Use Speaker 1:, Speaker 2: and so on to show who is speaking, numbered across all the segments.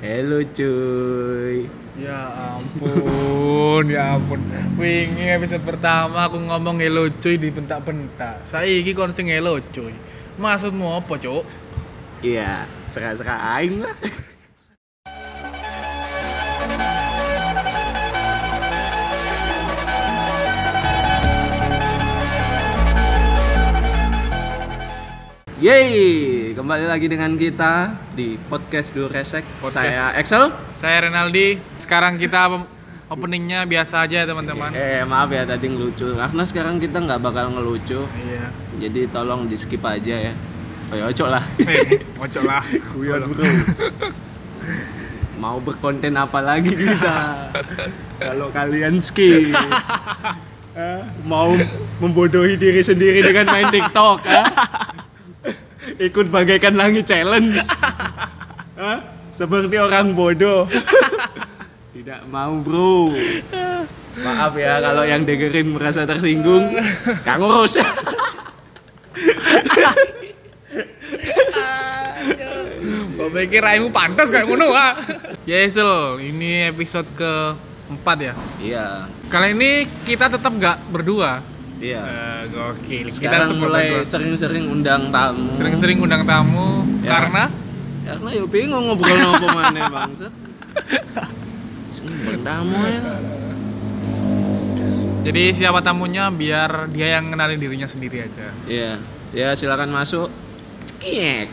Speaker 1: Halo cuy.
Speaker 2: Ya ampun, ya ampun. Wingi episode pertama aku ngomong hello cuy di bentak-bentak. Saiki kon sing hello cuy. Maksudmu apa, Cuk?
Speaker 1: Iya, seka-seka aing lah. Yeay, kembali lagi dengan kita di podcast Duresek.
Speaker 2: Podcast.
Speaker 1: Saya Excel.
Speaker 2: Saya Renaldi. Sekarang kita openingnya biasa aja, teman-teman.
Speaker 1: Eh maaf ya tadi ngelucu, karena sekarang kita nggak bakal ngelucu,
Speaker 2: Iya.
Speaker 1: jadi tolong di skip aja ya. Oh ya, ocok lah.
Speaker 2: Ngocok lah.
Speaker 1: Guyon bro. Mau berkonten apa lagi kita? Kalau kalian skip. Hah? mau membodohi diri sendiri dengan main TikTok, ha? Ikut bagaikan langit challenge. Hah? Seperti orang bodoh. Tidak mau, Bro. Maaf ya kalau yang dengerin merasa tersinggung. Kang urus.
Speaker 2: Kok pikir raimu pantas kayak ngono, ah? Ya, Sel, ini episode ke-4 ya.
Speaker 1: Iya.
Speaker 2: Kali ini kita tetap nggak berdua.
Speaker 1: Iya.
Speaker 2: Eh, gokil.
Speaker 1: Sekarang
Speaker 2: nggak
Speaker 1: mulai sering-sering undang tamu.
Speaker 2: sering-sering undang tamu
Speaker 1: Ya.
Speaker 2: karena
Speaker 1: Karena ya bingung ngobrol apa mana bangsat. Sing tamu ya.
Speaker 2: jadi siapa tamunya biar dia yang kenalin dirinya sendiri aja.
Speaker 1: Iya. Ya silakan masuk. Kiek.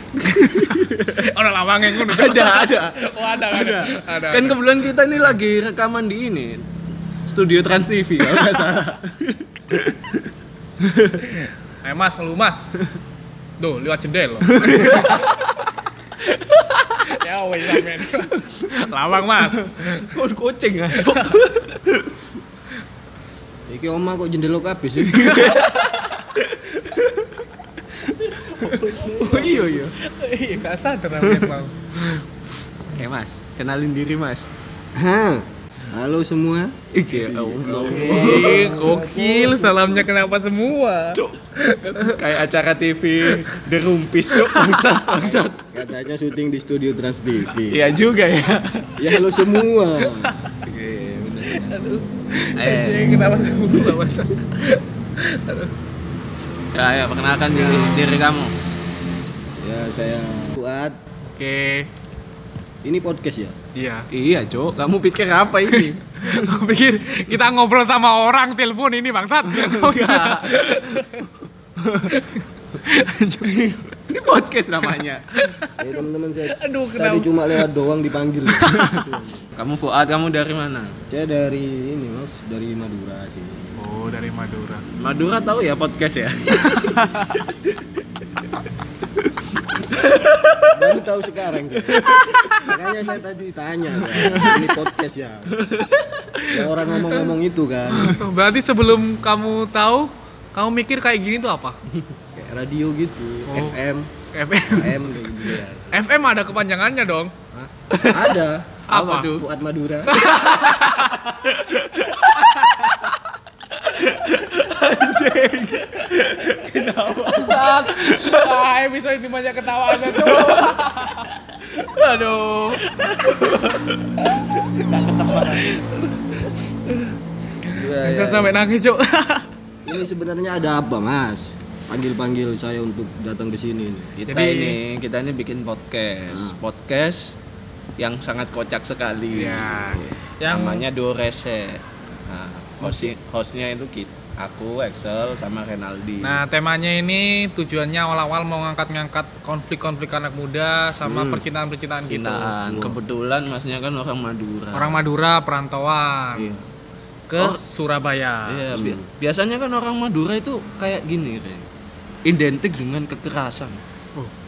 Speaker 2: Orang lawang yang.
Speaker 1: Ada, ada.
Speaker 2: Oh, ada, ada. Ada.
Speaker 1: Kan kebetulan kita ini lagi rekaman di ini. Studio Trans TV kalau nggak salah.
Speaker 2: Eh, Mas, ngeluh Mas. Duh, lewat jendela. ya wes men. Lawang Mas.
Speaker 1: Kon kucing aja.
Speaker 3: Iki oma kok jendela kabeh sih.
Speaker 1: Oh iya iya.
Speaker 2: Iya, gak sadar namanya mau.
Speaker 1: Oke Mas, kenalin diri Mas.
Speaker 3: Hah. Halo semua.
Speaker 1: Iki ya Allah.
Speaker 2: Gokil, salamnya kenapa semua?
Speaker 1: Kayak acara TV The Rumpis yuk bangsat bangsat.
Speaker 3: Katanya syuting di studio Trans TV.
Speaker 1: Iya juga ya.
Speaker 3: Ya halo semua.
Speaker 1: Eh,
Speaker 2: Eh, kenapa semua Mas?
Speaker 1: ya, ya perkenalkan diri, diri kamu.
Speaker 3: Ya saya Fuad.
Speaker 2: Oke.
Speaker 3: Ini podcast ya.
Speaker 2: Iya.
Speaker 1: Iya, Cok. Kamu pikir apa ini?
Speaker 2: Aku pikir kita ngobrol sama orang telepon ini bangsat. Oh
Speaker 1: Enggak. ini podcast namanya.
Speaker 3: Ya teman-teman saya
Speaker 2: Aduh,
Speaker 3: tadi
Speaker 2: kenapa?
Speaker 3: cuma lewat doang dipanggil.
Speaker 1: Kamu Fuad, kamu dari mana?
Speaker 3: saya dari ini Mas, dari Madura sih.
Speaker 2: Oh, dari Madura.
Speaker 1: Madura tahu ya podcast ya?
Speaker 3: Baru tahu sekarang sih. Makanya saya tadi tanya ya, ini podcast ya. Ya orang ngomong-ngomong itu kan.
Speaker 2: Berarti sebelum kamu tahu, kamu mikir kayak gini tuh apa?
Speaker 3: Kayak radio gitu,
Speaker 2: Oh.
Speaker 3: FM,
Speaker 2: FM.
Speaker 3: Kayak gitu ya.
Speaker 2: FM ada kepanjangannya dong.
Speaker 3: Hah? Ada.
Speaker 2: Apa?
Speaker 1: tuh?
Speaker 3: Fuad Madura.
Speaker 2: Saat ah, episode ini banyak ketawaan tuh.
Speaker 1: Aduh.
Speaker 3: Ya,
Speaker 2: Bisa
Speaker 3: ya.
Speaker 2: sampai nangis, Cuk.
Speaker 3: Ini sebenarnya ada apa, Mas? Panggil-panggil saya untuk datang ke sini.
Speaker 1: Kita
Speaker 2: Jadi-
Speaker 1: ini, kita ini bikin podcast. Podcast yang sangat kocak sekali.
Speaker 2: Ya. Yang
Speaker 1: Namanya Dorese. Nah, hostnya, hostnya itu kita, aku, Excel, sama Renaldi.
Speaker 2: Nah, temanya ini tujuannya awal-awal mau ngangkat-ngangkat konflik-konflik anak muda sama
Speaker 3: Hmm.
Speaker 2: percintaan-percintaan gitu.
Speaker 1: Kebetulan masnya kan orang Madura.
Speaker 2: Orang Madura perantauan
Speaker 3: Iya.
Speaker 2: ke
Speaker 1: Oh.
Speaker 2: Surabaya.
Speaker 1: Iya, bi- biasanya kan orang Madura itu kayak gini, Re. Identik dengan kekerasan.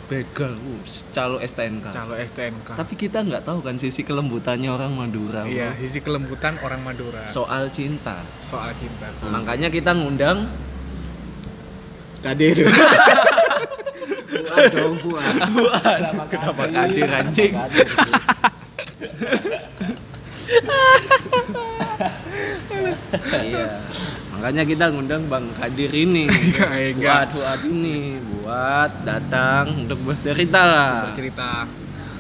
Speaker 2: Oh.
Speaker 1: Begal, uh, calo STNK.
Speaker 2: Calo STNK.
Speaker 1: Tapi kita nggak tahu kan sisi kelembutannya orang Madura. bro.
Speaker 2: Iya, sisi kelembutan orang Madura
Speaker 1: Soal cinta.
Speaker 2: soal cinta.
Speaker 1: Makanya kita ngundang
Speaker 3: Kadir. Fuad dong, Fuad.
Speaker 1: kenapa kadir anjing? Iya. Makanya kita ngundang Bang Kadir ini.
Speaker 2: Enggak, enggak.
Speaker 1: buat buat ini, buat datang untuk bercerita lah.
Speaker 2: bercerita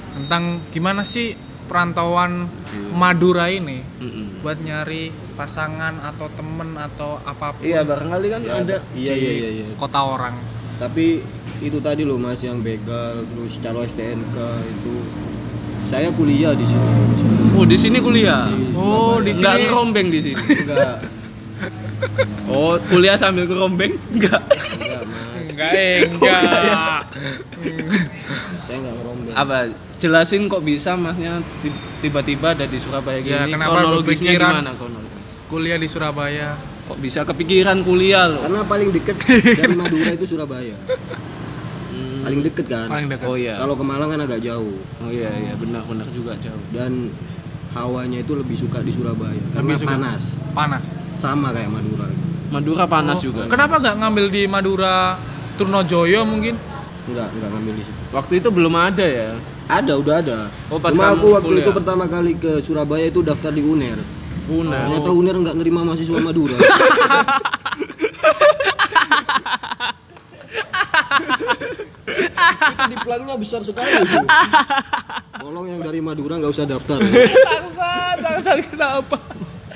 Speaker 2: tentang gimana sih perantauan Madura ini
Speaker 1: Mm-mm.
Speaker 2: buat nyari pasangan atau temen atau apa pun
Speaker 1: Iya barangkali kan
Speaker 3: Ya,
Speaker 1: ada
Speaker 3: iya iya iya iya.
Speaker 2: kota orang.
Speaker 3: Tapi itu tadi loh Mas yang begal terus calo STNK itu saya kuliah di sini.
Speaker 1: Oh di sini kuliah.
Speaker 3: Di
Speaker 2: Oh, di
Speaker 1: Enggak
Speaker 2: sini
Speaker 1: ngerombeng di sini.
Speaker 3: Enggak,
Speaker 1: Oh kuliah sambil ngerombeng? Enggak.
Speaker 3: enggak Mas.
Speaker 2: enggak eh, enggak.
Speaker 3: Saya enggak ngerombeng.
Speaker 1: Apa? Jelasin kok bisa masnya ti- tiba-tiba ada di Surabaya gini.
Speaker 2: Ya, kenapa
Speaker 1: Kronologisnya
Speaker 2: berpikiran?
Speaker 1: gimana kronologis?
Speaker 2: Kuliah di Surabaya.
Speaker 1: Kok bisa kepikiran kuliah loh?
Speaker 3: Karena paling deket dari Madura itu Surabaya.
Speaker 1: Hmm.
Speaker 3: Paling deket kan.
Speaker 2: Paling dekat.
Speaker 1: Oh iya.
Speaker 3: Kalau ke Malang kan agak jauh
Speaker 1: Oh iya iya benar benar juga jauh.
Speaker 3: dan hawanya itu lebih suka di Surabaya karena
Speaker 2: Lebih suka.
Speaker 3: panas.
Speaker 2: Panas.
Speaker 3: Sama kayak Madura.
Speaker 1: Madura panas
Speaker 2: Oh,
Speaker 1: juga.
Speaker 2: Kenapa nggak ngambil di Madura Turnojoyo mungkin?
Speaker 3: Enggak, enggak ngambil di situ.
Speaker 1: Waktu itu belum ada ya.
Speaker 3: Ada, udah ada.
Speaker 1: Oh, pas
Speaker 3: Cuma aku waktu
Speaker 1: kuliah.
Speaker 3: itu pertama kali ke Surabaya itu daftar di UNER.
Speaker 1: Una.
Speaker 3: Ternyata UNER nggak nerima mahasiswa Madura. itu di plangnya besar sekali itu. Tolong yang dari Madura nggak usah daftar.
Speaker 2: Bangsat, bangsat kenapa?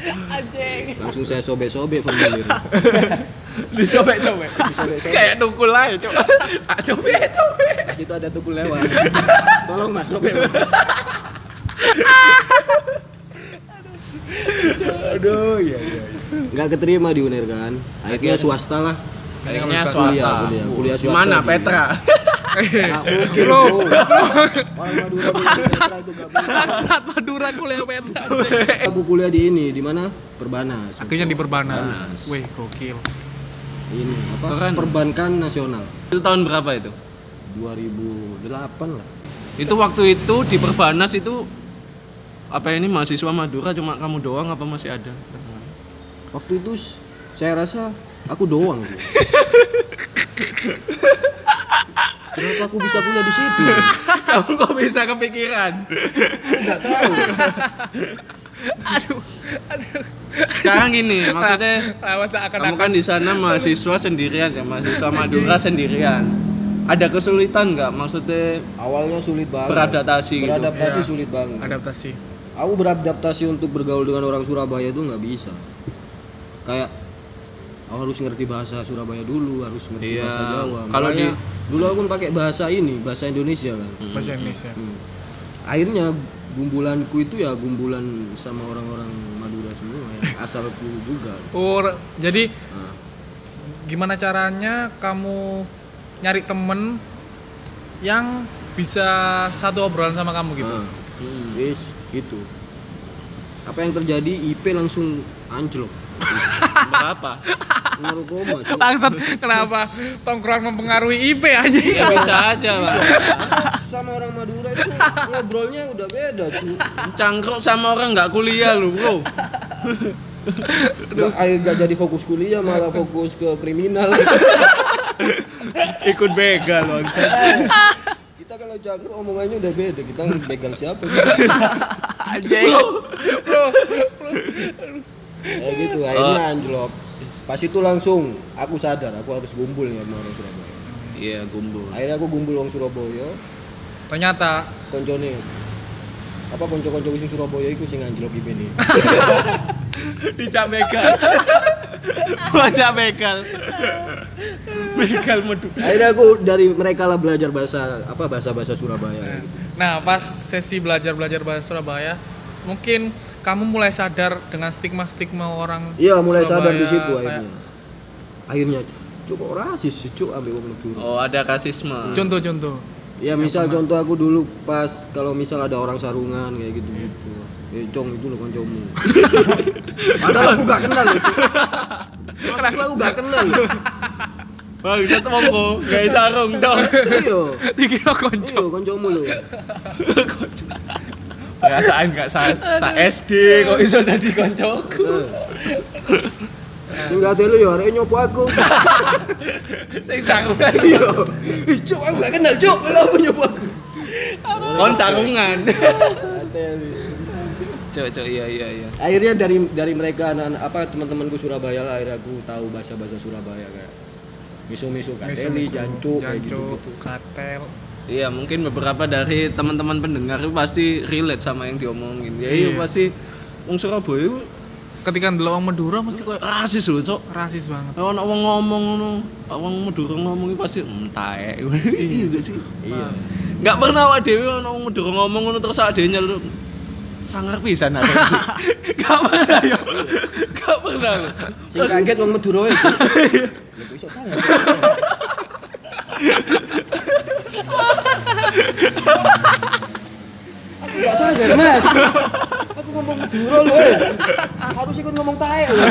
Speaker 2: Anjing.
Speaker 3: Langsung saya sobek-sobek formulir.
Speaker 1: Disobek-sobek. Kayak tukul aja coba. Tak sobek-sobek.
Speaker 3: Pas itu ada tukul lewat. Tolong mas sobek mas.
Speaker 1: Aduh iya iya.
Speaker 3: Nggak keterima di UNER kan. Akhirnya swasta lah.
Speaker 1: Kayaknya
Speaker 2: Kuliah,
Speaker 1: swasta.
Speaker 3: kuliah, kuliah swasta
Speaker 1: Mana
Speaker 3: di-
Speaker 1: Petra?
Speaker 3: Mungkin bro. Petra.
Speaker 2: Bangsat Madura kuliah peta.
Speaker 3: Aku kuliah di ini, di mana? Perbanas.
Speaker 2: Akhirnya di Perbanas. Wih, gokil.
Speaker 3: Ini apa?
Speaker 1: Keren.
Speaker 3: Perbankan nasional.
Speaker 1: Itu tahun berapa itu?
Speaker 3: 2008 lah.
Speaker 1: Itu waktu itu di Perbanas itu apa ini mahasiswa Madura cuma kamu doang apa masih ada?
Speaker 3: Waktu itu saya rasa aku doang sih. Kenapa aku bisa kuliah di situ?
Speaker 1: kamu kok bisa kepikiran?
Speaker 3: Enggak tahu.
Speaker 2: Aduh, aduh.
Speaker 1: Sekarang gini, maksudnya
Speaker 2: masa akan
Speaker 1: kamu kan di sana mahasiswa sendirian ya, mahasiswa Madura sendirian. Ada kesulitan nggak maksudnya
Speaker 3: Awalnya sulit banget.
Speaker 1: beradaptasi gitu?
Speaker 3: Beradaptasi
Speaker 2: Iya.
Speaker 3: sulit banget.
Speaker 2: adaptasi.
Speaker 3: Aku beradaptasi untuk bergaul dengan orang Surabaya itu nggak bisa. Kayak aku harus ngerti bahasa Surabaya dulu, harus ngerti
Speaker 1: Iya.
Speaker 3: bahasa Jawa.
Speaker 1: Kalau di-
Speaker 3: dulu aku pakai bahasa ini, bahasa Indonesia kan.
Speaker 2: Bahasa Indonesia.
Speaker 3: Hmm. Akhirnya gumbulanku itu ya gumbulan sama orang-orang Madura semua ya, asalku juga.
Speaker 2: Oh, jadi
Speaker 3: Nah,
Speaker 2: gimana caranya kamu nyari temen yang bisa satu obrolan sama kamu gitu?
Speaker 3: nah, wis itu. Apa yang terjadi IP langsung anjlok.
Speaker 1: Berapa?
Speaker 3: Narkoma. cuy.
Speaker 2: Bangsat, kenapa tongkrongan mempengaruhi IP aja?
Speaker 1: Ya bisa aja lah.
Speaker 3: sama orang Madura itu ngobrolnya udah beda cuy.
Speaker 1: Cangkruk sama orang nggak kuliah lu bro.
Speaker 3: Nggak, ayo nggak jadi fokus kuliah malah fokus ke kriminal.
Speaker 1: Ikut begal bangsa.
Speaker 3: kita kalau jangkrik omongannya udah beda. Kita begal siapa?
Speaker 1: Anjing.
Speaker 2: Bro,
Speaker 3: Kayak gitu. Akhirnya anjlok. Pas itu langsung aku sadar aku harus gumbul ya sama orang Surabaya.
Speaker 1: Iya gumbul.
Speaker 3: Akhirnya aku gumbul orang Surabaya.
Speaker 2: ternyata
Speaker 3: Koncone apa konco-konco sing Surabaya iku sing anjlok IP nih.
Speaker 1: Dijak begal. Bajak begal. Begal medu.
Speaker 3: Akhirnya aku dari mereka lah belajar bahasa apa bahasa-bahasa Surabaya. kayak gitu.
Speaker 2: Nah, pas sesi belajar-belajar bahasa Surabaya, mungkin kamu mulai sadar dengan stigma-stigma orang
Speaker 3: Iya, mulai
Speaker 2: Surabaya,
Speaker 3: sadar di situ
Speaker 2: kayak-
Speaker 3: akhirnya. Akhirnya cuk kok rasis sih cuk ambil wong Madura.
Speaker 1: Oh ada kasisme.
Speaker 2: Contoh-contoh.
Speaker 3: Ya misal contoh aku dulu pas kalau misal ada orang sarungan kayak gitu gitu. Eh cong itu loh koncomu. Padahal aku gak kenal loh. Kenapa aku gak kenal?
Speaker 1: Bangsat monggo, gawe sarung dong.
Speaker 3: Iya.
Speaker 2: Dikira konco.
Speaker 3: Iya koncomu loh.
Speaker 1: Perasaan gak sa, sa SD kok iso dadi koncoku.
Speaker 3: Sing gak telu ya arek nyopo aku.
Speaker 1: Sing sarungan.
Speaker 3: Iya. Ih cuk aku gak kenal cuk. Kenapa nyopo aku?
Speaker 1: Kon sarungan. Cok cok iya iya iya.
Speaker 3: Akhirnya dari dari mereka anak apa teman-temanku Surabaya lah akhirnya aku tahu bahasa-bahasa Surabaya kayak miso-miso kateli,
Speaker 2: Miso-miso,
Speaker 3: jancu kayak gitu.
Speaker 2: katel.
Speaker 1: Iya mungkin beberapa dari teman-teman pendengar itu pasti relate sama yang diomongin. Ya iya
Speaker 2: Iya.
Speaker 1: pasti Wong Surabaya itu
Speaker 2: Ketika ndelok wong Madura mesti kok
Speaker 1: rasis loh, Cok.
Speaker 2: rasis banget.
Speaker 1: Kalau wong ngomong ngono, wong Madura ngomong itu pasti entek. Iya gak sih.
Speaker 3: Iya.
Speaker 1: Enggak pernah awak dhewe ono wong Madura ngomong ngono terus awak dhewe nyeluk sangar pisan ada. Gak pernah ya. Gak pernah.
Speaker 3: Sing kaget wong Madura itu. Iso. Aku gak sadar, Mas. Aku ngomong Madura loh. eh. Harus ikut ngomong tae loh.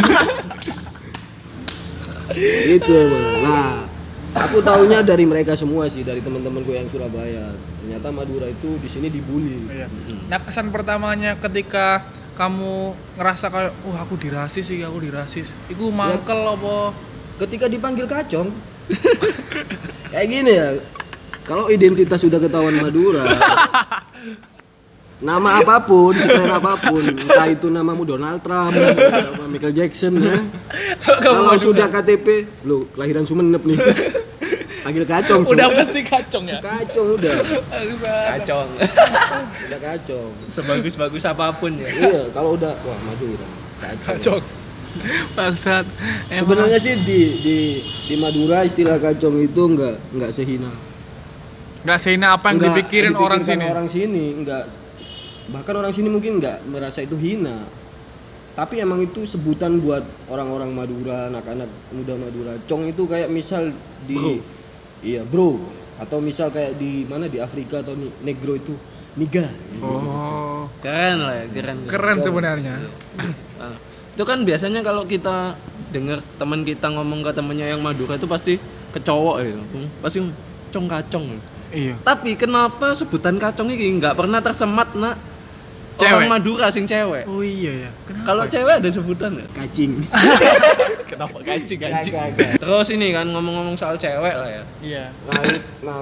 Speaker 3: Gitu. Nah, aku taunya dari mereka semua sih, dari teman-temanku yang Surabaya. Ternyata Madura itu di sini dibully.
Speaker 2: Iya. Nah, kesan pertamanya ketika kamu ngerasa kayak, "Wah, aku dirasis sih, aku dirasis." Iku mangkel apa?
Speaker 3: ketika dipanggil kacong kayak gini ya kalau identitas sudah ketahuan Madura nama apa pun sekeren apa pun entah itu namamu Donald Trump nama Michael Jackson ya kalau sudah KTP lo kelahiran Sumenep nih panggil kacong.
Speaker 2: Udah pasti kacong ya.
Speaker 3: kacong udah
Speaker 1: Kacong.
Speaker 3: udah kacong
Speaker 1: Sebagus-bagus apa pun ya.
Speaker 3: iya kalau udah wah Madura kacong
Speaker 2: Kacong. Bangsat.
Speaker 3: Sebenarnya sih di di di Madura istilah kacong itu enggak enggak sehina
Speaker 2: nggak sehina apa yang
Speaker 3: Nggak
Speaker 2: dipikirin orang sini.
Speaker 3: orang sini enggak bahkan orang sini mungkin enggak merasa itu hina tapi emang itu sebutan buat orang-orang Madura anak-anak muda Madura cong itu kayak misal di
Speaker 1: Bro.
Speaker 3: iya bro atau misal kayak di mana di Afrika atau negro itu niga
Speaker 2: Oh.
Speaker 1: Keren lah ya, keren.
Speaker 2: Keren sebenarnya.
Speaker 1: Ah, itu kan biasanya kalau kita dengar teman kita ngomong ke temennya yang Madura itu pasti kecowok ya. Hmm, Pasti cong kacong.
Speaker 2: Iya.
Speaker 1: Tapi kenapa sebutan kacong ini nggak pernah tersemat nak
Speaker 2: Cewek.
Speaker 1: orang Madura sing cewek?
Speaker 2: Oh iya ya. Kenapa?
Speaker 1: Kalau cewek ada sebutan nggak?
Speaker 3: kacing
Speaker 1: Kenapa kancing kancing?
Speaker 3: Kagak, kagak.
Speaker 1: Terus ini kan ngomong-ngomong soal cewek lah ya.
Speaker 2: Iya.
Speaker 3: nah, ini- nah,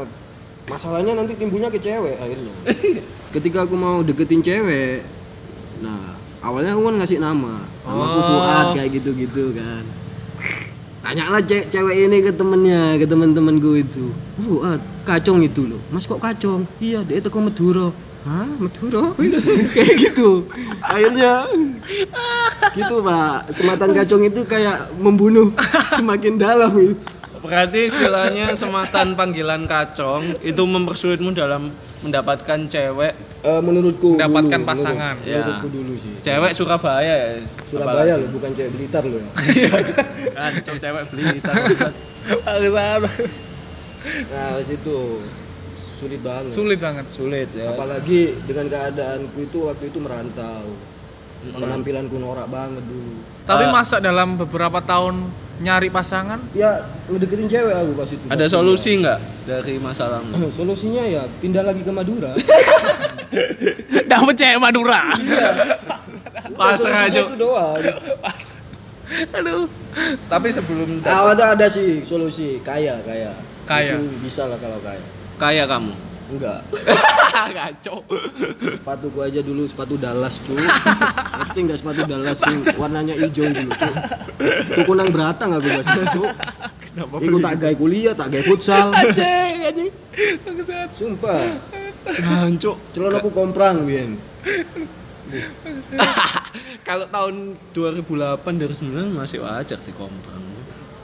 Speaker 3: masalahnya nanti timbulnya ke cewek akhirnya ketika aku mau deketin cewek nah awalnya aku kan ngasih nama nama aku
Speaker 2: Oh.
Speaker 3: Fuad kayak gitu-gitu kan tanyalah ce cewek ini ke temennya ke teman-temanku itu. Fuad kacong itu loh. Mas kok kacong iya dia itu kok Madura. Hah, Madura? kayak gitu. Akhirnya gitu pak. Sematan kacong itu kayak membunuh semakin dalam. gitu.
Speaker 1: Berarti istilahnya sematan panggilan kacong itu mempersulitmu dalam mendapatkan cewek
Speaker 3: Eh, menurutku
Speaker 2: Mendapatkan
Speaker 3: dulu,
Speaker 2: pasangan.
Speaker 3: menurut-
Speaker 1: Ya.
Speaker 3: menurutku dulu sih
Speaker 1: cewek Surabaya ya.
Speaker 3: Surabaya loh bukan cewek Blitar loh ya
Speaker 1: Kacau cewek
Speaker 2: Bangsat.
Speaker 3: nah pas itu sulit banget
Speaker 2: Sulit banget.
Speaker 1: sulit ya.
Speaker 3: apalagi dengan keadaanku itu waktu itu merantau penampilanku norak banget dulu
Speaker 2: Tapi
Speaker 1: Ah.
Speaker 2: masa dalam beberapa tahun nyari pasangan
Speaker 3: ya ngedeketin cewek aku pas itu
Speaker 1: Ada
Speaker 3: pas
Speaker 1: solusi nggak dari masalahmu?
Speaker 3: solusinya ya pindah lagi ke Madura
Speaker 2: Dapat cewek Madura.
Speaker 1: Pasrah
Speaker 3: Solusinya
Speaker 1: aja.
Speaker 3: itu doang
Speaker 2: Aduh.
Speaker 1: Tapi sebelum
Speaker 3: ah, ada ada sih solusi kaya kaya
Speaker 2: Kaya.
Speaker 3: Mungkin bisa lah kalau kaya
Speaker 1: kaya kamu.
Speaker 3: Enggak
Speaker 1: Kacau.
Speaker 3: sepatuku aja dulu sepatu Dallas cu tapi enggak sepatu Dallas yang warnanya hijau dulu cu itu kunang beratang aku pas itu
Speaker 1: Kenapa?
Speaker 3: Iku tak gaya kuliah, tak gaya futsal.
Speaker 1: Anjing, anjing.
Speaker 3: Sumpah,
Speaker 1: Hancur.
Speaker 3: celana aku komprang Wien.
Speaker 1: Kalau tahun 2008 2009 masih wajar sih komprang.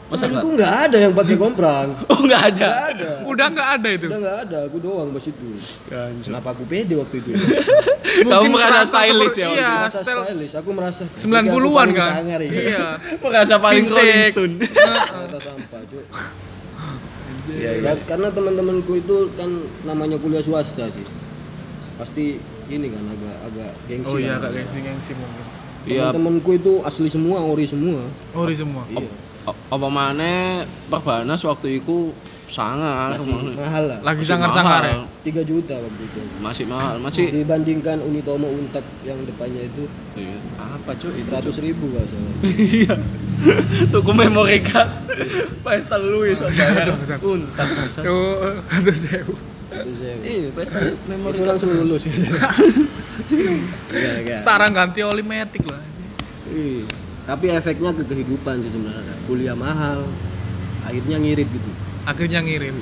Speaker 1: Masa
Speaker 3: Itu
Speaker 1: enggak?
Speaker 3: nggak ada yang pakai komprang.
Speaker 1: Oh, enggak ada.
Speaker 3: Nggak ada.
Speaker 2: Udah nggak ada itu.
Speaker 3: Udah nggak ada, aku doang pas itu.
Speaker 1: Hancur.
Speaker 3: Kenapa aku pede waktu itu?
Speaker 1: Kamu merasa stylish ya
Speaker 2: Iya,
Speaker 3: merasa
Speaker 2: style
Speaker 3: stylish, aku merasa
Speaker 2: 90-an kan.
Speaker 3: Sangar, ya.
Speaker 2: Iya.
Speaker 1: Merasa paling. Rolling Stone.
Speaker 3: Ternyata sampah, Cuk.
Speaker 1: Iya, iya.
Speaker 3: Karena teman-temanku itu kan namanya kuliah swasta sih. Pasti ini kan agak agak gengsi.
Speaker 2: Oh iya,
Speaker 3: kan.
Speaker 2: Kak gengsi-gengsi mungkin.
Speaker 1: Iya,
Speaker 3: Teman-temanku itu asli semua, ori semua.
Speaker 2: Ori semua.
Speaker 3: Iya.
Speaker 1: Apa mana perbanas waktu itu sangat
Speaker 3: Masih
Speaker 1: ke mana?
Speaker 3: mahal lah.
Speaker 2: Lagi
Speaker 1: Masih
Speaker 2: sangar-sangar ya.
Speaker 1: mahal.
Speaker 3: 3 juta waktu itu.
Speaker 1: Masih mahal, masih
Speaker 3: Dibandingkan Unitomo Untak yang depannya itu
Speaker 1: Iya, apa cuy itu?
Speaker 3: 100 ribu nggak salah.
Speaker 1: Iya. Tuku memory card. Pesta lu ya bayar.
Speaker 2: Bangsat.
Speaker 1: Untak.
Speaker 2: Tuh, ada sewu.
Speaker 1: Iya, pesta memory
Speaker 3: Itu langsung lulus. Enggak, enggak.
Speaker 2: Sekarang ganti oli metik lah.
Speaker 1: Iya.
Speaker 3: Tapi efeknya ke kehidupan sih sebenarnya. Kuliah mahal, akhirnya ngirit gitu.
Speaker 2: Akhirnya ngirim.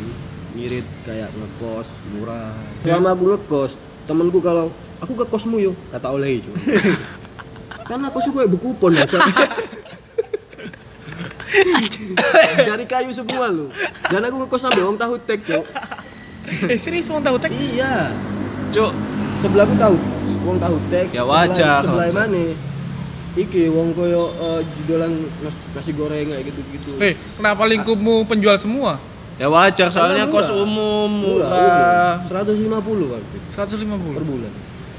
Speaker 3: ngirit kayak ngekos murah. Selama aku ngekos temenku kalau aku ke kosmu yuk kata oleh itu karena kosku kayak berkupon ya dari kayu semua lu dan aku ngekos sampai om tahu tek cok
Speaker 2: Eh serius mau tahu tek?
Speaker 3: iya.
Speaker 1: Cuk,
Speaker 3: sebelahku tahu wong tahu tek
Speaker 1: Ya wajar,
Speaker 3: sebelah, sebelah mana iki wong koyo eh, jualan nas- nasi goreng kayak gitu-gitu
Speaker 2: Eh kenapa lingkupmu penjual semua?
Speaker 1: ya wajar soalnya
Speaker 3: Karena
Speaker 1: kos
Speaker 3: murah.
Speaker 1: umum
Speaker 3: murah,
Speaker 1: murah.
Speaker 3: murah. 150 Pak. per
Speaker 2: 150.
Speaker 3: bulan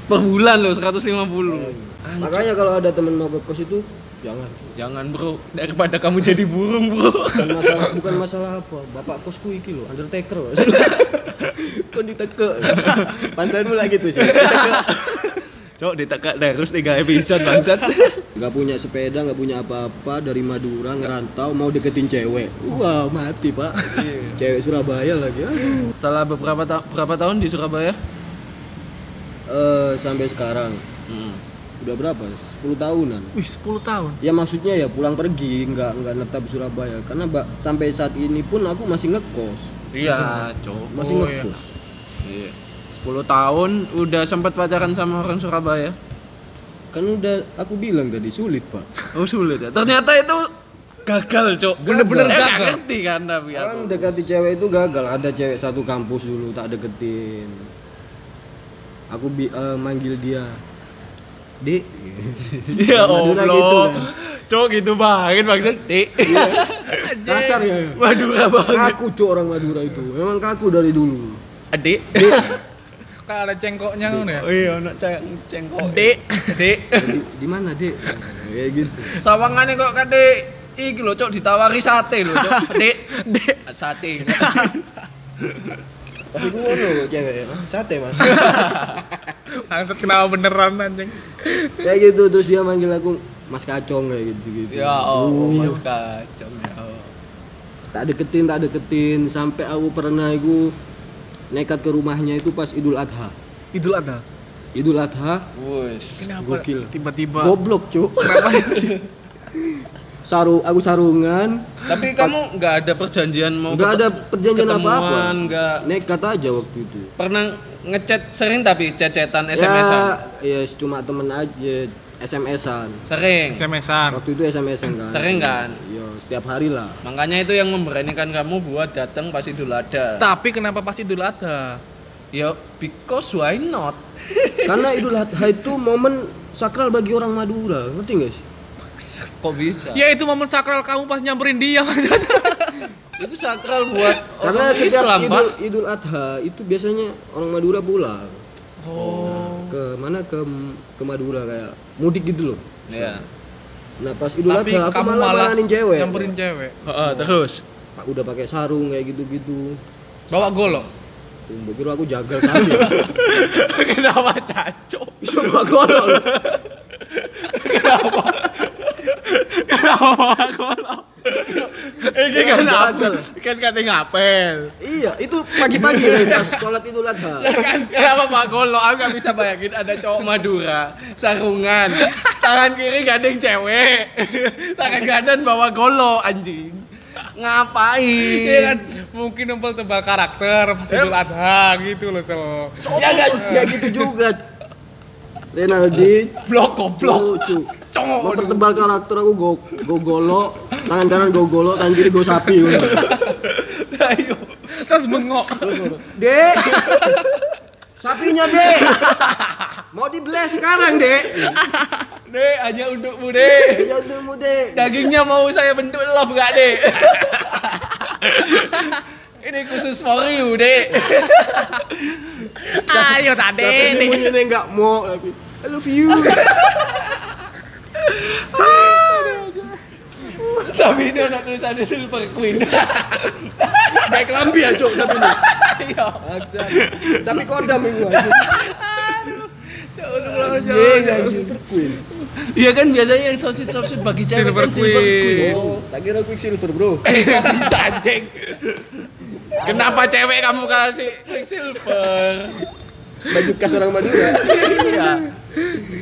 Speaker 1: Per bulan loh 150.
Speaker 3: makanya kalau ada temen mau ke kos itu jangan
Speaker 1: Jangan bro, daripada kamu jadi burung bro.
Speaker 3: bukan masalah bukan masalah apa bapak kosku iki loh undertaker Pak. kok diteke pansan mulai gitu sih.
Speaker 1: Cok, ditekak terus tiga episode bangsat.
Speaker 3: nggak punya sepeda nggak punya apa-apa dari Madura ngerantau mau deketin cewek wow mati pak cewek Surabaya lagi aduh
Speaker 1: Setelah beberapa ta berapa tahun di Surabaya?
Speaker 3: Eh, sampai sekarang
Speaker 1: Hmm.
Speaker 3: udah berapa 10 tahunan
Speaker 2: Wih 10 tahun.
Speaker 3: ya maksudnya ya pulang pergi nggak nggak netap di Surabaya karena mbak sampai saat ini pun aku masih ngekos
Speaker 1: Iya, cok.
Speaker 3: masih
Speaker 2: Oh, iya.
Speaker 3: ngekos
Speaker 1: Iya. 10 tahun udah sempat pacaran sama orang Surabaya.
Speaker 3: kan udah aku bilang tadi sulit pak
Speaker 1: Oh sulit ya. Ternyata itu gagal, cok.
Speaker 2: Bener-bener
Speaker 1: Eh, nggak
Speaker 2: gagal.
Speaker 1: ngerti kan tapi aku.
Speaker 3: kan dekati cewek itu gagal ada cewek satu kampus dulu tak deketin aku bi eh, manggil dia dek
Speaker 1: Ya
Speaker 3: Madura
Speaker 1: Allah.
Speaker 3: gitu kan.
Speaker 1: Cok gitu banget maksud. Dek.
Speaker 3: kasar ya
Speaker 1: Madura banget.
Speaker 3: kaku cok orang Madura itu memang kaku dari dulu
Speaker 1: Adik.
Speaker 2: Kayak ada cengkoknya ngono ya.
Speaker 1: Oh iya, anak ceng cengkok.
Speaker 2: Dek.
Speaker 1: Dek.
Speaker 3: di, mana dek kayak gitu
Speaker 1: Sawangane kok kate iki lho, Cok, ditawari sate lho, Cok. Dek, dek sate.
Speaker 3: pas itu ngono cewek "Ah, sate mas
Speaker 2: Langsung kenapa beneran anjing.
Speaker 3: kayak gitu terus dia manggil aku mas kacong kayak gitu gitu
Speaker 1: ya Allah, Mas kacang ya. Allah.
Speaker 3: tak deketin tak deketin sampai aku pernah aku nekat ke rumahnya itu pas Idul Adha.
Speaker 2: Idul Adha.
Speaker 3: Idul Adha?
Speaker 1: Wus.
Speaker 2: Kenapa
Speaker 3: Gokil.
Speaker 2: tiba-tiba?
Speaker 3: Goblok cuk. Saru aku sarungan.
Speaker 1: Tapi kamu nggak ada perjanjian mau
Speaker 3: nggak ada perjanjian apa apa
Speaker 1: ketemuan, nggak?
Speaker 3: Nekat aja waktu itu.
Speaker 1: Pernah ngechat sering tapi cecetan SMS-an.
Speaker 3: ya, ya cuma temen aja SMS-an
Speaker 1: Sering.
Speaker 2: SMS-an.
Speaker 3: waktu itu SMS-an kan
Speaker 1: Sering kan?
Speaker 3: iya setiap hari lah
Speaker 1: Makanya itu yang memberanikan kamu buat datang pas Idul Adha.
Speaker 2: Tapi kenapa pas Idul Adha?
Speaker 1: Ya, because why not?
Speaker 3: karena Idul Adha itu momen sakral bagi orang Madura ngerti gak sih
Speaker 1: Kok bisa?
Speaker 2: Ya itu momen sakral kamu pas nyamperin dia maksudnya.
Speaker 1: Itu sakral buat
Speaker 3: karena
Speaker 1: orang
Speaker 3: setiap
Speaker 1: Islam,
Speaker 3: Idul,
Speaker 1: Pak.
Speaker 3: Idul Adha itu biasanya orang Madura pulang
Speaker 2: Oh.
Speaker 3: ke mana ke ke Madura kayak mudik gitu loh
Speaker 1: Iya.
Speaker 3: nah pas Idul
Speaker 2: Tapi
Speaker 3: Adha aku malah
Speaker 2: malah
Speaker 3: malanin cewek
Speaker 2: nyamperin cewek.
Speaker 1: Heeh, terus.
Speaker 3: Pak udah pakai sarung kayak gitu-gitu
Speaker 2: Bawa golok.
Speaker 3: Mbak kira aku jagal saja
Speaker 1: Kenapa cacok?
Speaker 3: bisa bawa golok
Speaker 1: Kenapa kolok? Ini kan
Speaker 3: Gagal.
Speaker 1: apa? Kan kata ngapel.
Speaker 3: iya itu pagi-pagi nih pas sholat Idul Adha
Speaker 1: kan kenapa Pak Golo? Aku gak bisa bayangin ada cowok Madura sarungan, tangan kiri gandeng cewek, tangan kanan bawa golo anjing. Ngapain?
Speaker 2: Iya kan mungkin nempel tebal karakter pas Idul Adha gitu loh so.
Speaker 3: ya nggak nggak gitu juga Renaldi
Speaker 1: Blok goblok.
Speaker 3: lucu
Speaker 1: Cowok.
Speaker 3: mau pertebal karakter aku go go golo tangan kanan go golo tangan kiri go sapi
Speaker 1: Ayo.
Speaker 2: Terus bengok.
Speaker 3: dek sapinya dek mau dibeli sekarang dek
Speaker 1: Dek, hanya untukmu, Dek.
Speaker 3: ya untukmu dek
Speaker 1: Dagingnya mau saya bentuk love gak, Dek? Ini khusus for you, Dek.
Speaker 2: Ayo tadi nih.
Speaker 3: ini nggak mau tapi I love you
Speaker 1: Sapi ini anak tulisannya Silver Queen.
Speaker 3: baik lambi ya cok ini
Speaker 1: Iya.
Speaker 3: Aksan sapi kodam itu
Speaker 1: Ya Allah,
Speaker 3: Iya, silver queen.
Speaker 1: Iya kan biasanya yang sosit-sosit bagi cewek
Speaker 2: Silver
Speaker 1: kan Silver
Speaker 2: Queen.
Speaker 1: Queen.
Speaker 3: Oh, tak kira quicksilver bro.
Speaker 1: Eh, bisa anjing? Kenapa cewek kamu kasih Quicksilver?
Speaker 3: Baju khas orang Madura.
Speaker 1: Iya.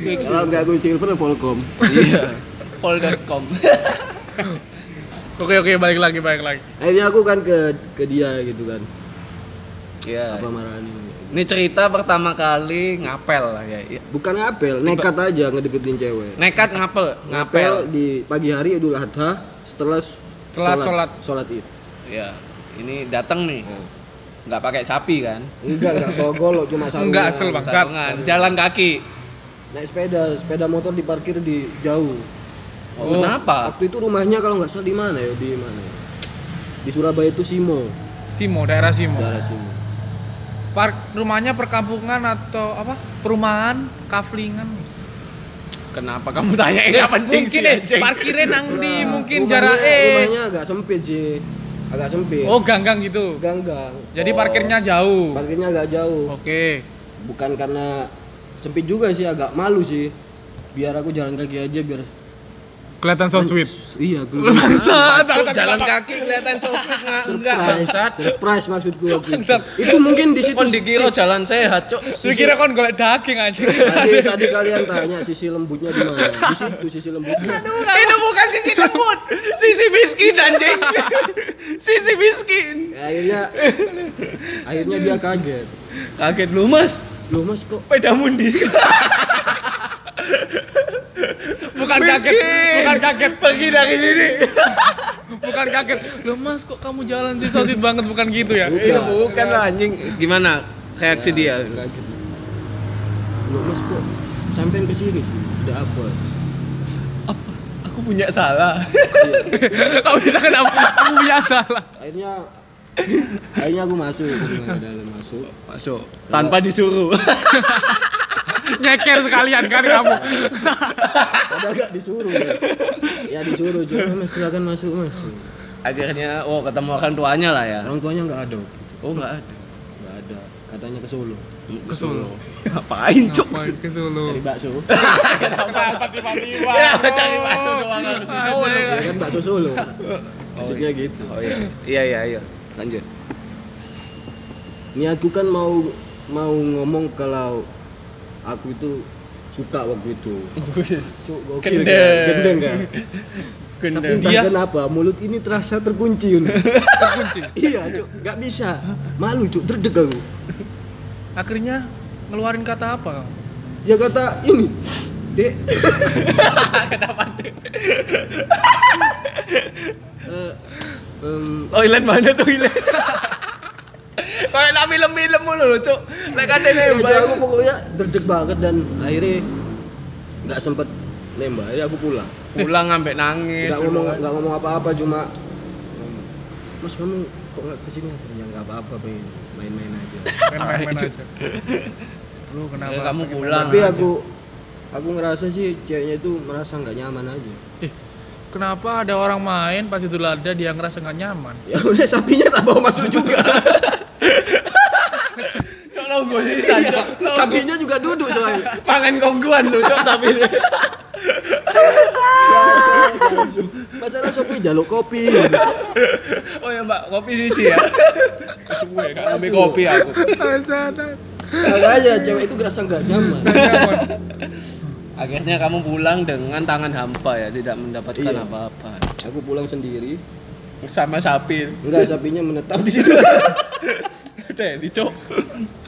Speaker 3: Kalau nggak quicksilver, Volcom.
Speaker 1: Iya. Pol.com.
Speaker 2: Oke oke balik lagi balik lagi.
Speaker 3: Akhirnya aku kan ke ke dia gitu kan.
Speaker 1: Iya.
Speaker 3: apa marani
Speaker 1: Ini cerita pertama kali ngapel lah ya. Iya.
Speaker 3: bukan ngapel nekat aja ngedeketin cewek
Speaker 1: Nekat ngapel,
Speaker 3: ngapel
Speaker 1: ngapel.
Speaker 3: di pagi hari Idul Adha setelah
Speaker 2: Setelah sholat.
Speaker 3: sholat id
Speaker 1: Ya. Ini datang nih. Nggak pakai sapi kan?
Speaker 3: enggak enggak bawa golok cuma sarungan
Speaker 2: Enggak, asal, Bang.
Speaker 1: Jalan kaki.
Speaker 3: Naik sepeda sepeda motor diparkir di jauh
Speaker 1: Oh, kenapa?
Speaker 3: waktu itu rumahnya kalau nggak salah di mana ya di mana ya? di Surabaya itu Simo
Speaker 2: Simo, daerah Simo.
Speaker 3: daerah Simo
Speaker 2: Park rumahnya perkampungan atau apa? Perumahan, kaflingan.
Speaker 1: Kenapa kamu tanya ini
Speaker 2: Ya,
Speaker 1: penting
Speaker 2: mungkin
Speaker 1: sih,
Speaker 2: eh,
Speaker 1: anjing?
Speaker 2: parkirnya nang di
Speaker 3: Nah,
Speaker 2: mungkin
Speaker 3: rumahnya-
Speaker 2: jarak eh.
Speaker 3: rumahnya agak sempit sih agak sempit
Speaker 2: Oh, ganggang gitu.
Speaker 3: ganggang
Speaker 2: Jadi
Speaker 1: Oh.
Speaker 2: parkirnya jauh.
Speaker 3: parkirnya agak jauh
Speaker 2: Oke.
Speaker 3: bukan karena sempit juga sih agak malu sih biar aku jalan kaki aja biar
Speaker 2: Kelihatan so sweet.
Speaker 3: iya gue
Speaker 1: Cuk, jalan kaki kelihatan so sweet nggak? Enggak,
Speaker 3: surprise
Speaker 1: bangsat.
Speaker 3: surprise maksudku waktu itu.
Speaker 2: Bangsat.
Speaker 3: itu mungkin di situ
Speaker 1: Kon dikira jalan sehat, Cuk.
Speaker 2: Saya kira kon golek daging aja.
Speaker 3: tadi tadi kalian tanya sisi lembutnya di mana di situ sisi lembutnya
Speaker 1: Itu bukan sisi lembut, sisi miskin anjing. sisi miskin.
Speaker 3: akhirnya akhirnya dia kaget
Speaker 1: Kaget lu, Mas.
Speaker 3: Loh mas kok
Speaker 1: Pedamu di.
Speaker 2: Bukan kaget, bukan kaget.
Speaker 1: Pergi dari sini.
Speaker 2: Bukan kaget. Loh Mas, kok kamu jalan sih so sweet banget bukan gitu ya?
Speaker 1: Iya, bukan lah anjing. Gimana reaksi dia?
Speaker 3: kaget loh mas kok sampein ke sini sih ada apa
Speaker 1: Apa? Aku punya salah.
Speaker 2: Kamu bisa kenapa? Kamu punya salah.
Speaker 3: akhirnya akhirnya aku masuk ke rumah dalam masuk
Speaker 1: Masuk tanpa disuruh.
Speaker 2: Nyeker sekalian kan kamu.
Speaker 3: padahal gak disuruh ya, ya disuruh juga mas silakan masuk mas
Speaker 1: Akhirnya oh ketemu orang tuanya lah ya.
Speaker 3: orang tuanya nggak ada.
Speaker 1: Oh, enggak ada.
Speaker 3: nggak ada katanya ke Solo
Speaker 2: Ke Solo.
Speaker 1: Ngapain, Cuk?
Speaker 2: Ngapain ke Solo?
Speaker 3: cari bakso
Speaker 2: Kenapa tiba-tiba?
Speaker 1: Ya, cari bakso doang harus di Solo.
Speaker 3: kan bakso Solo maksudnya gitu
Speaker 1: Oh iya. Iya, iya, iya. Lanjut.
Speaker 3: niatku kan mau mau ngomong kalau aku itu suka waktu itu kan? gendeng kan tapi
Speaker 1: Gendeng.
Speaker 3: entah
Speaker 2: Dia-
Speaker 3: kenapa mulut ini terasa terkunci.
Speaker 2: Terkunci.
Speaker 3: iya cuk nggak bisa malu cuk terdeg aku
Speaker 2: Akhirnya ngeluarin kata apa kamu?
Speaker 3: ya kata ini dek Eh, em,
Speaker 1: Toilet mana toilet? Kayak lah film-film mulu lho, Cuk. Lek katene
Speaker 3: ya,
Speaker 1: nembak.
Speaker 3: aku pokoknya derdeg banget dan akhirnya nggak sempet nembak akhirnya aku pulang
Speaker 1: Pulang ngambek nangis.
Speaker 3: nggak ngomong nggak ngomong apa-apa cuma mas kamu kok nggak ke sini ya nggak apa-apa pengen main-main aja
Speaker 2: Main-main aja. Bro, kenapa?
Speaker 1: Ya, kamu pulang.
Speaker 3: tapi aku aku ngerasa sih ceweknya itu merasa nggak nyaman aja
Speaker 2: Eh, kenapa ada orang main pas itu ada dia ngerasa nggak nyaman?
Speaker 3: ya udah sapinya tak bawa masuk juga
Speaker 1: Cuk nunggu sisan, Cuk.
Speaker 3: sapinya juga duduk soalnya
Speaker 1: Mangan kongguan lho, Cuk sapi.
Speaker 3: masalah sopi jaluk kopi
Speaker 1: Oh ya, Mbak, kopi siji ya. Suwe kan ngombe kopi aku.
Speaker 3: makanya cewek itu ngerasa nggak nyaman
Speaker 1: Akhirnya kamu pulang dengan tangan hampa ya, tidak mendapatkan
Speaker 3: Iya.
Speaker 1: apa-apa.
Speaker 3: aku pulang sendiri
Speaker 1: Sama sapi.
Speaker 3: enggak sapinya menetap di situ
Speaker 1: Deh, dicok.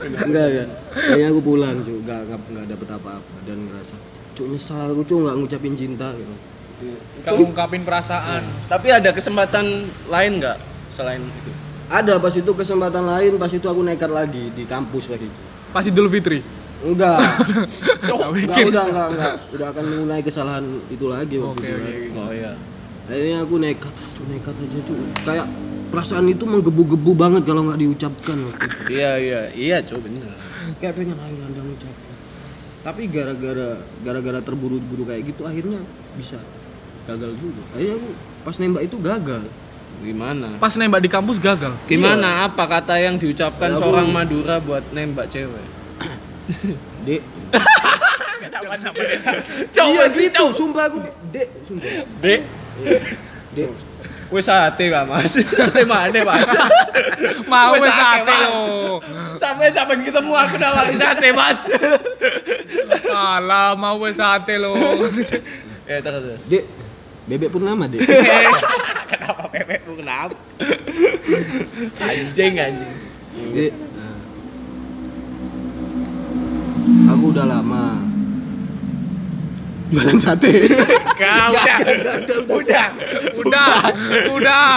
Speaker 3: enggak ya kayaknya aku pulang cuy nggak nggak nggak dapet apa-apa dan ngerasa cuy nyesal aku cuy nggak ngucapin cinta gitu
Speaker 2: Kamu ungkapin perasaan.
Speaker 1: Tapi ada kesempatan lain nggak selain itu?
Speaker 3: ada pas itu kesempatan lain pas itu aku nekat lagi di kampus pas itu
Speaker 2: Pas Idul Fitri.
Speaker 3: Enggak
Speaker 2: Cok,
Speaker 3: enggak udah enggak enggak udah akan mulai kesalahan itu lagi waktu
Speaker 2: Oke,
Speaker 3: itu
Speaker 2: oke.
Speaker 3: kan.
Speaker 1: Oh iya.
Speaker 3: akhirnya aku nekat cuy nekat aja cuy kayak perasaan itu menggebu-gebu banget kalau nggak diucapkan waktu itu.
Speaker 1: Iya iya iya coba bener.
Speaker 3: kayak pengen ayo landang ucapkan tapi gara-gara gara-gara terburu-buru kayak gitu akhirnya bisa gagal juga akhirnya aku pas nembak itu gagal
Speaker 1: Gimana?
Speaker 2: Pas nembak di kampus gagal.
Speaker 1: Gimana apa kata yang diucapkan
Speaker 3: Ya,
Speaker 1: seorang. Madura buat nembak cewek?
Speaker 3: Dek
Speaker 1: Cok,
Speaker 3: iya gitu sumpah aku dek sumpah
Speaker 1: Dek,
Speaker 3: dek
Speaker 1: wes sate Pak Mas. Sate mana Mas?
Speaker 2: Mau
Speaker 1: Wes
Speaker 2: sate lo.
Speaker 1: Sampai sampai ketemu aku nawari sate Mas.
Speaker 2: Alah, mau wes sate lo.
Speaker 1: ya terus terus.
Speaker 3: dek bebek purnama dek
Speaker 1: Kenapa bebek lu kenapa? anjing anjing.
Speaker 3: dek aku udah lama jualan sate.
Speaker 1: Kau udah. Udah.
Speaker 2: Udah, udah.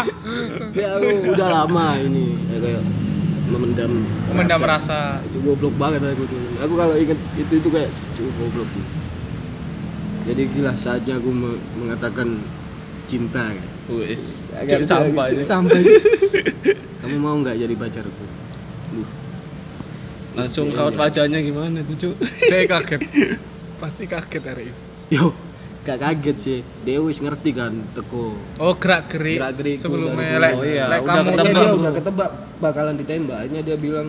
Speaker 3: ya aku udah lama ini ya, kayak memendam
Speaker 2: Memendam rasa.
Speaker 3: itu goblok banget aku dulu aku kalau inget itu itu kayak cukup goblok tuh jadi gila saatnya aku me- mengatakan cinta
Speaker 1: Wis.
Speaker 3: Agak- agak-
Speaker 1: ini.
Speaker 3: sampai kamu mau nggak jadi pacarku
Speaker 1: Langsung raut wajahnya gimana tuh, Cuk?
Speaker 2: Dia kaget. Pasti kaget hari ini.
Speaker 3: yo gak kaget sih dia wis ngerti kan teko
Speaker 2: Oh, gerak-gerik
Speaker 3: Gerak-gerikku
Speaker 2: sebelumnya
Speaker 3: dari
Speaker 2: lek
Speaker 3: dulu.
Speaker 1: Oh iya,
Speaker 2: lek
Speaker 1: udah
Speaker 2: kamu
Speaker 3: Karena
Speaker 2: senang.
Speaker 3: dia udah ketebak bakalan ditembak akhirnya dia bilang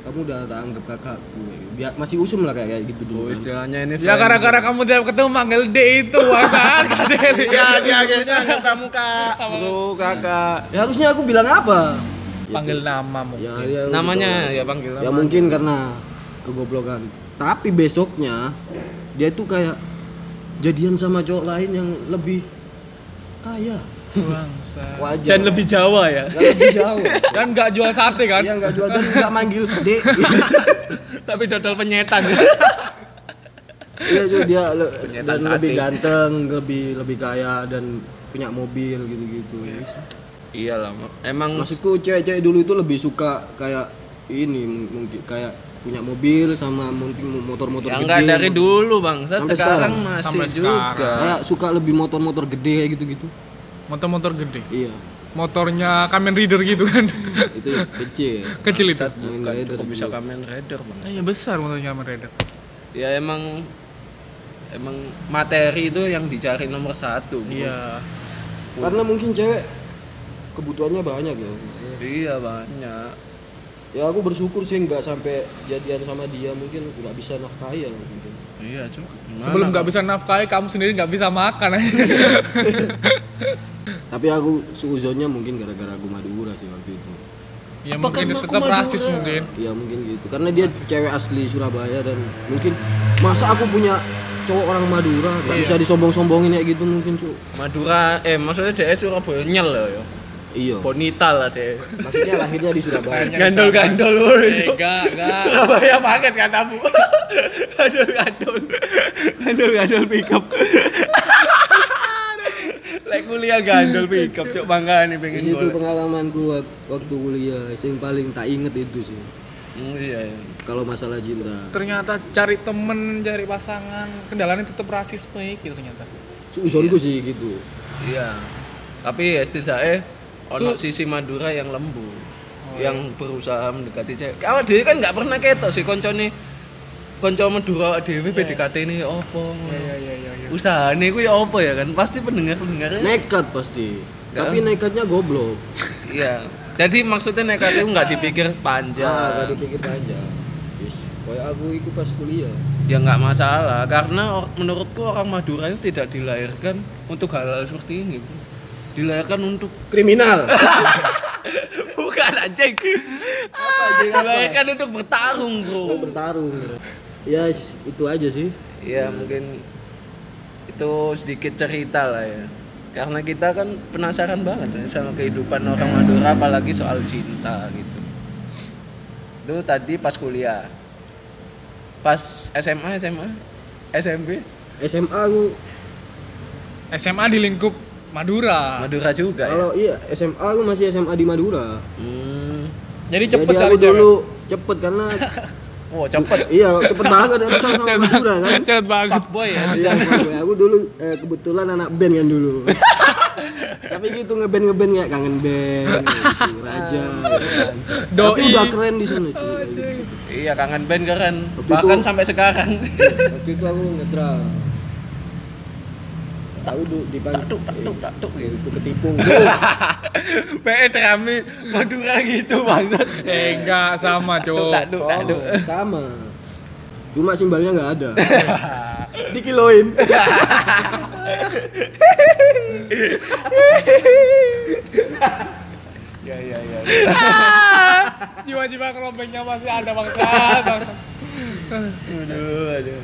Speaker 3: kamu udah tak anggap kakakku Biar, masih usum lah kayak, gitu dulu
Speaker 1: Oh,
Speaker 3: kan.
Speaker 1: istilahnya ini
Speaker 2: Ya gara-gara kamu tiap ketemu manggil D itu wasaan kadel.
Speaker 1: Iya, dia akhirnya anggap kamu kak, bro, kakak.
Speaker 3: ya harusnya aku bilang apa
Speaker 2: Panggil nama mungkin.
Speaker 3: ya, ya,
Speaker 1: Namanya ya panggil
Speaker 3: ya
Speaker 1: nama.
Speaker 3: mungkin karena kegoblokan tapi besoknya dia tuh kayak jadian sama cowok lain yang lebih kaya
Speaker 2: Bangsa.
Speaker 3: wajar
Speaker 1: Dan lebih Jawa ya.
Speaker 3: Yang lebih jauh
Speaker 2: Dan nggak jual sate kan?
Speaker 3: dia nggak jual dan nggak manggil dek
Speaker 1: Tapi dodol penyetan.
Speaker 3: iya cuy dia le-
Speaker 1: Penyetan
Speaker 3: dan lebih ganteng lebih lebih kaya dan punya mobil gitu-gitu
Speaker 1: Iyalah, emang
Speaker 3: maksudku cewek-cewek dulu itu lebih suka kayak ini mungkin kayak punya mobil sama mungkin motor-motor
Speaker 1: ya
Speaker 3: gede
Speaker 1: enggak dari dulu bangsat
Speaker 3: Sampai
Speaker 1: sekarang
Speaker 3: sekarang.
Speaker 1: masih
Speaker 2: Sampai
Speaker 1: juga.
Speaker 3: kayak suka lebih motor-motor gede kayak gitu-gitu
Speaker 2: Motor-motor gede.
Speaker 3: iya
Speaker 2: Motornya Kamen Rider gitu kan.
Speaker 3: itu ya, kecil
Speaker 2: Kecil itu.
Speaker 3: Kamen Rider
Speaker 1: kok bisa. Kamen Rider bang?
Speaker 2: Iya besar motornya Kamen Rider.
Speaker 1: Ya emang emang materi itu yang dicari nomor satu.
Speaker 2: Iya.
Speaker 3: karena mungkin cewek kebutuhannya banyak ya
Speaker 1: Iya banyak.
Speaker 3: ya aku bersyukur sih nggak sampai jadian sama dia mungkin nggak bisa nafkahi ya mungkin
Speaker 1: Iya cuk. Gimana
Speaker 2: Sebelum nggak bisa nafkahi, kamu sendiri nggak bisa makan.
Speaker 3: tapi aku suuzonnya mungkin gara-gara aku Madura sih waktu itu
Speaker 2: ya
Speaker 1: Apa
Speaker 2: mungkin tetap
Speaker 1: Madura?
Speaker 2: rasis mungkin.
Speaker 3: ya mungkin gitu karena dia cewek asli Surabaya dan mungkin masa aku punya cowok orang Madura nggak
Speaker 2: Iya.
Speaker 3: bisa disombong-sombongin kayak gitu mungkin cu
Speaker 1: Madura eh maksudnya DS Surabaya nyel loh ya.
Speaker 3: Iya
Speaker 1: Bonita lah deh.
Speaker 3: maksudnya lahirnya di Surabaya
Speaker 1: Gandol-gandol loh.
Speaker 2: Eh, enggak, enggak.
Speaker 1: Surabaya banget katamu. Gandol-gandol. Gandol-gandol pick up. Lek kuliah gandol pick up cuk bangga nih
Speaker 3: di
Speaker 1: pengen
Speaker 3: situ
Speaker 1: golek.
Speaker 3: pengalamanku wak- waktu kuliah yang paling tak inget itu sih
Speaker 1: Hmm, iya. iya.
Speaker 3: kalau masalah cinta
Speaker 2: Ternyata cari temen, cari pasangan, kendalanya tetap rasisme gitu ternyata.
Speaker 3: suuzonku sih gitu
Speaker 1: Iya. Tapi ya setidaknya ono
Speaker 2: Su-
Speaker 1: sisi Madura yang lembu.
Speaker 2: Oh,
Speaker 1: yang berusaha mendekati cewek. Awak dhewe kan nggak pernah ketok sih koncone konco Madura dhewe PDKT ini opo.
Speaker 2: Iya, iya, iya, iya.
Speaker 1: Usahane kuwi opo ya kan? Pasti pendengar-pendengar
Speaker 3: nekat pasti
Speaker 1: Ya.
Speaker 3: tapi nekatnya goblok
Speaker 1: Iya. Jadi maksudnya nekat itu nggak dipikir
Speaker 3: ah
Speaker 1: panjang.
Speaker 3: gak dipikir aja yes. kayak aku itu pas kuliah
Speaker 1: Ya nggak masalah karena menurutku orang Madura itu tidak dilahirkan untuk hal-hal seperti ini. Bro. Dilahirkan untuk
Speaker 3: kriminal
Speaker 1: bukan anjing. Dilahirkan untuk bertarung, Bro.
Speaker 3: mau bertarung ya yes, itu aja sih
Speaker 1: Ya mungkin itu sedikit cerita lah ya. Karena kita kan penasaran banget ya sama kehidupan orang Madura apalagi soal cinta gitu. Itu tadi pas kuliah. Pas SMA, SMA, SMP,
Speaker 3: SMA aku
Speaker 2: SMA di lingkup Madura.
Speaker 1: Madura juga ya.
Speaker 3: kalau iya SMA aku masih SMA di Madura
Speaker 1: Hmm.
Speaker 2: Jadi cepet
Speaker 3: Jadi
Speaker 2: cari
Speaker 3: aku
Speaker 2: cewek.
Speaker 3: dulu cepet karena
Speaker 1: Oh, cepet.
Speaker 3: iya cepet banget ada sama sama Madura kan
Speaker 2: Cepet banget.
Speaker 1: Fuckboy ya.
Speaker 3: Iya, aku dulu eh, kebetulan anak band kan dulu. Tapi gitu ngeband ngeband kayak kangen band, gitu, raja. Tapi
Speaker 2: Doi.
Speaker 3: udah keren di sana cuy.
Speaker 1: Iya, kangen band keren.
Speaker 3: Waktu
Speaker 1: Bahkan
Speaker 3: itu-
Speaker 1: sampai sekarang.
Speaker 3: Waktu itu aku ngedram. Tahu du- di
Speaker 1: tak tuk, tak tuk, tak tuk gitu.
Speaker 3: itu ketipu.
Speaker 1: PE drami Madura gitu banget.
Speaker 2: Eh enggak sama,
Speaker 1: Tak
Speaker 2: Cok.
Speaker 1: tuk, tak tuk.
Speaker 3: Oh, sama. Cuma simbalnya nggak ada. Dikiloin.
Speaker 1: Ya, ya, ya.
Speaker 2: Jiwa-jiwa kerombengnya masih ada bangsa. bangsa.
Speaker 1: Aduh, aduh.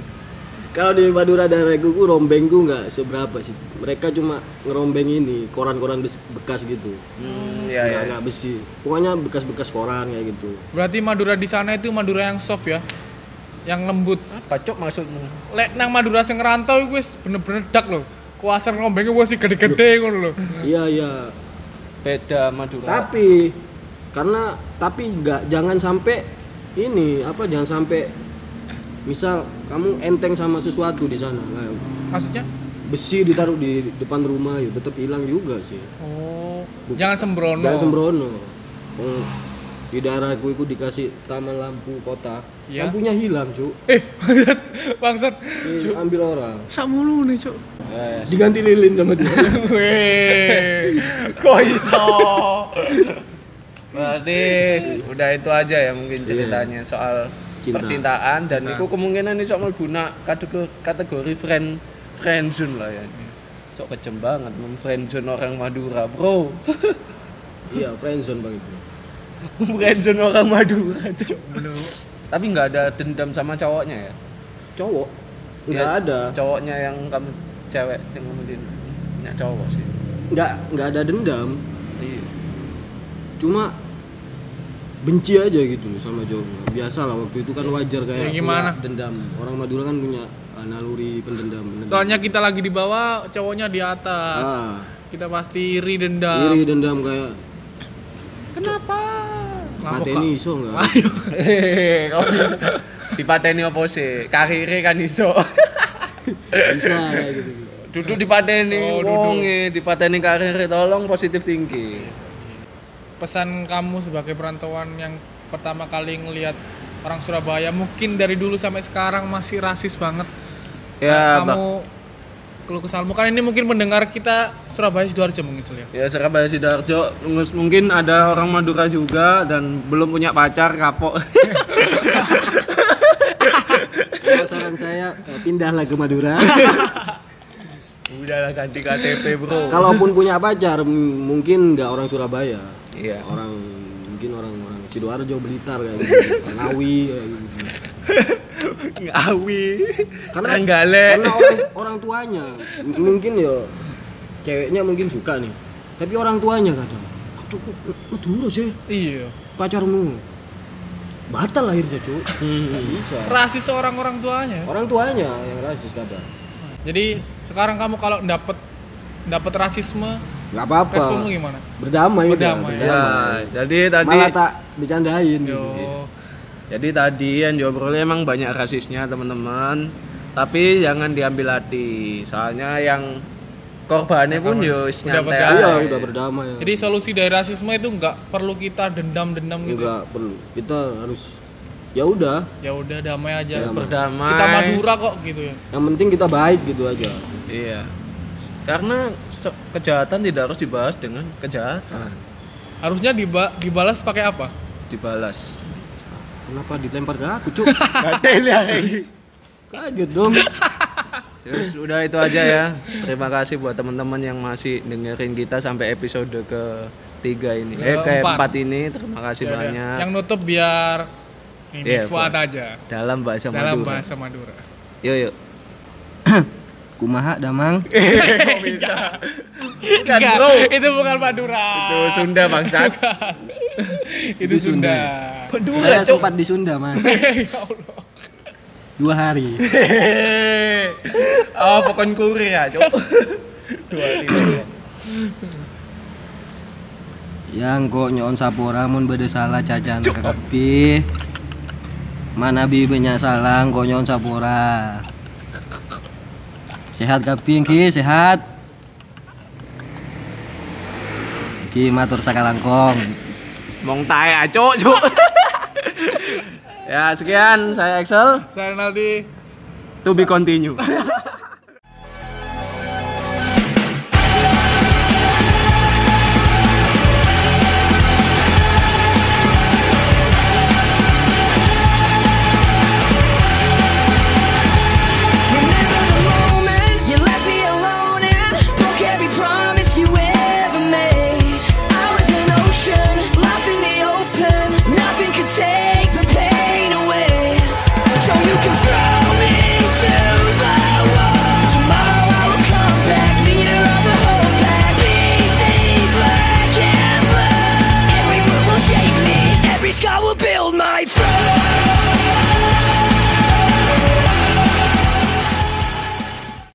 Speaker 3: Kalau di Madura daerahku ku rombengku nggak seberapa sih. Mereka cuma ngerombeng ini koran-koran bekas gitu.
Speaker 1: Hmm, ya, ya.
Speaker 3: Nggak nggak besi. Pokoknya bekas-bekas koran kayak gitu.
Speaker 2: Berarti Madura di sana itu Madura yang soft ya? yang lembut.
Speaker 1: Apa cok maksudmu?
Speaker 2: Lek nang Madura sing ngerantau iku wis bener-bener dak lho. Kuasan ngombenge wis gede-gede ngono lho.
Speaker 3: Iya iya.
Speaker 1: Beda Madura.
Speaker 3: Tapi karena tapi nggak jangan sampai ini apa jangan sampai misal kamu enteng sama sesuatu di sana kayak
Speaker 2: Maksudnya?
Speaker 3: besi ditaruh di depan rumah ya tetap hilang juga sih
Speaker 2: Oh, jangan sembrono.
Speaker 3: jangan sembrono Wong di daerahku itu dikasih taman lampu kota
Speaker 2: Iya.
Speaker 3: lampunya hilang cuk
Speaker 2: Eh, bangsat.
Speaker 3: ambil orang
Speaker 2: Sakmono nih, Cuk.
Speaker 1: Yes.
Speaker 3: diganti lilin sama dia
Speaker 2: Weh. Kok iso?
Speaker 1: Berarti udah itu aja ya mungkin ceritanya soal
Speaker 3: Cinta.
Speaker 1: percintaan dan itu kemungkinan ini sok guna kategori kategori friend friendzone lah ya. Sok kejem banget memfriendzone orang Madura, Bro.
Speaker 3: iya friendzone bang itu
Speaker 1: memfriendzone orang Madura. Cok. Tapi nggak ada dendam sama cowoknya ya?
Speaker 3: cowok nggak
Speaker 1: Iya,
Speaker 3: ada
Speaker 1: Cowoknya yang kamu cewek yang kemudian punya cowok sih.
Speaker 3: nggak nggak ada dendam
Speaker 1: Iya.
Speaker 3: cuma benci aja gitu loh sama cowoknya biasa lah waktu itu kan wajar kayak
Speaker 2: Ya, gimana?
Speaker 3: dendam orang Madura kan punya ah, naluri pendendam, pendendam.
Speaker 2: Soalnya kita lagi di bawah, cowoknya di atas.
Speaker 3: ah,
Speaker 2: Kita pasti iri dendam.
Speaker 3: iri dendam kayak
Speaker 2: Kenapa?
Speaker 3: Pateni iso nggak
Speaker 2: Ayo.
Speaker 1: Hehehe, kok bisa? Dipateni apa sih? Karire kan iso.
Speaker 3: bisa kayak gitu.
Speaker 1: Duduk dipateni
Speaker 2: Oh, duduk.
Speaker 1: wong e, dipateni karire tolong positif tinggi.
Speaker 2: Pesan kamu sebagai perantauan yang pertama kali ngelihat orang Surabaya mungkin dari dulu sampai sekarang masih rasis banget.
Speaker 1: Ya,
Speaker 2: kamu keluh kesahmu kan ini mungkin mendengar kita Surabaya sidoarjo mungkin ya.
Speaker 1: Ya Surabaya Sidoarjo mungkin ada orang Madura juga dan belum punya pacar kapok.
Speaker 3: Kalau saran saya eh, pindahlah ke Madura
Speaker 1: Udahlah ganti KTP, Bro.
Speaker 3: kalaupun punya pacar mungkin nggak orang Surabaya
Speaker 1: Iya.
Speaker 3: orang mungkin orang-orang sidoarjo Blitar kayak gitu Ngawi kayak gitu
Speaker 1: Ngawi.
Speaker 3: karena
Speaker 1: Trenggale.
Speaker 3: karena orang orang tuanya mungkin ya ceweknya mungkin suka nih tapi orang tuanya kadang cukup Madura sih
Speaker 2: Iya.
Speaker 3: pacarmu batal lahirnya cuk
Speaker 1: Hmm.
Speaker 3: Bisa
Speaker 2: Rasis seorang orang tuanya.
Speaker 3: orang tuanya yang rasis kadang
Speaker 2: Jadi sekarang kamu kalau dapat dapat rasisme,
Speaker 3: nggak apa-apa
Speaker 2: responmu gimana?
Speaker 3: berdamai udah,
Speaker 2: Berdamai.
Speaker 1: Ya, jadi tadi
Speaker 3: malah tak bercandain gitu.
Speaker 2: Yo.
Speaker 1: Jadi tadi yang diobrolin emang banyak rasisnya teman-teman. Tapi jangan diambil hati. Soalnya yang korbannya pun yo
Speaker 2: Udah berdamai.
Speaker 3: iya udah berdamai
Speaker 2: Jadi solusi dari rasisme itu nggak perlu kita dendam-dendam gitu.
Speaker 3: nggak perlu kita harus ya udah
Speaker 2: Ya udah damai aja.
Speaker 3: Damai.
Speaker 1: berdamai.
Speaker 2: Kita Madura kok gitu ya.
Speaker 3: yang penting kita baik gitu aja
Speaker 1: Iya. Karena se- kejahatan tidak harus dibahas dengan kejahatan.
Speaker 2: Harusnya diba- dibalas pakai apa?
Speaker 1: Dibalas.
Speaker 3: kenapa dilempar ke aku cuk
Speaker 1: Gatel ya kayak
Speaker 3: kaget dong
Speaker 1: Terus udah itu aja ya. Terima kasih buat teman-teman yang masih dengerin kita sampai episode ke tiga ini. Eh ke
Speaker 2: Keempat.
Speaker 1: empat ini. Terima kasih
Speaker 2: Ya
Speaker 1: banyak.
Speaker 2: Yang nutup biar ini
Speaker 1: Iya,
Speaker 2: Fuad aja.
Speaker 1: Dalam bahasa
Speaker 2: Dalam
Speaker 1: Madura.
Speaker 2: bahasa Madura.
Speaker 1: Yuk yuk.
Speaker 3: kumaha damang
Speaker 1: Kan bro.
Speaker 2: itu bukan Madura.
Speaker 1: Itu Sunda bangsat.
Speaker 2: itu Sunda.
Speaker 3: saya sempat di Sunda mas
Speaker 2: ya Allah.
Speaker 3: dua hari
Speaker 1: oh pokoknya kurir ya cok. Dua tiga.
Speaker 3: yang kok nyon sapora mun beda salah cacan kekepi mana bi banyak salah kok nyon sapora sehat kaping ki sehat ki matur sakalangkong
Speaker 1: Mong tae ah, cok cok. ya sekian saya Excel.
Speaker 2: Saya Naldi.
Speaker 1: To be continue.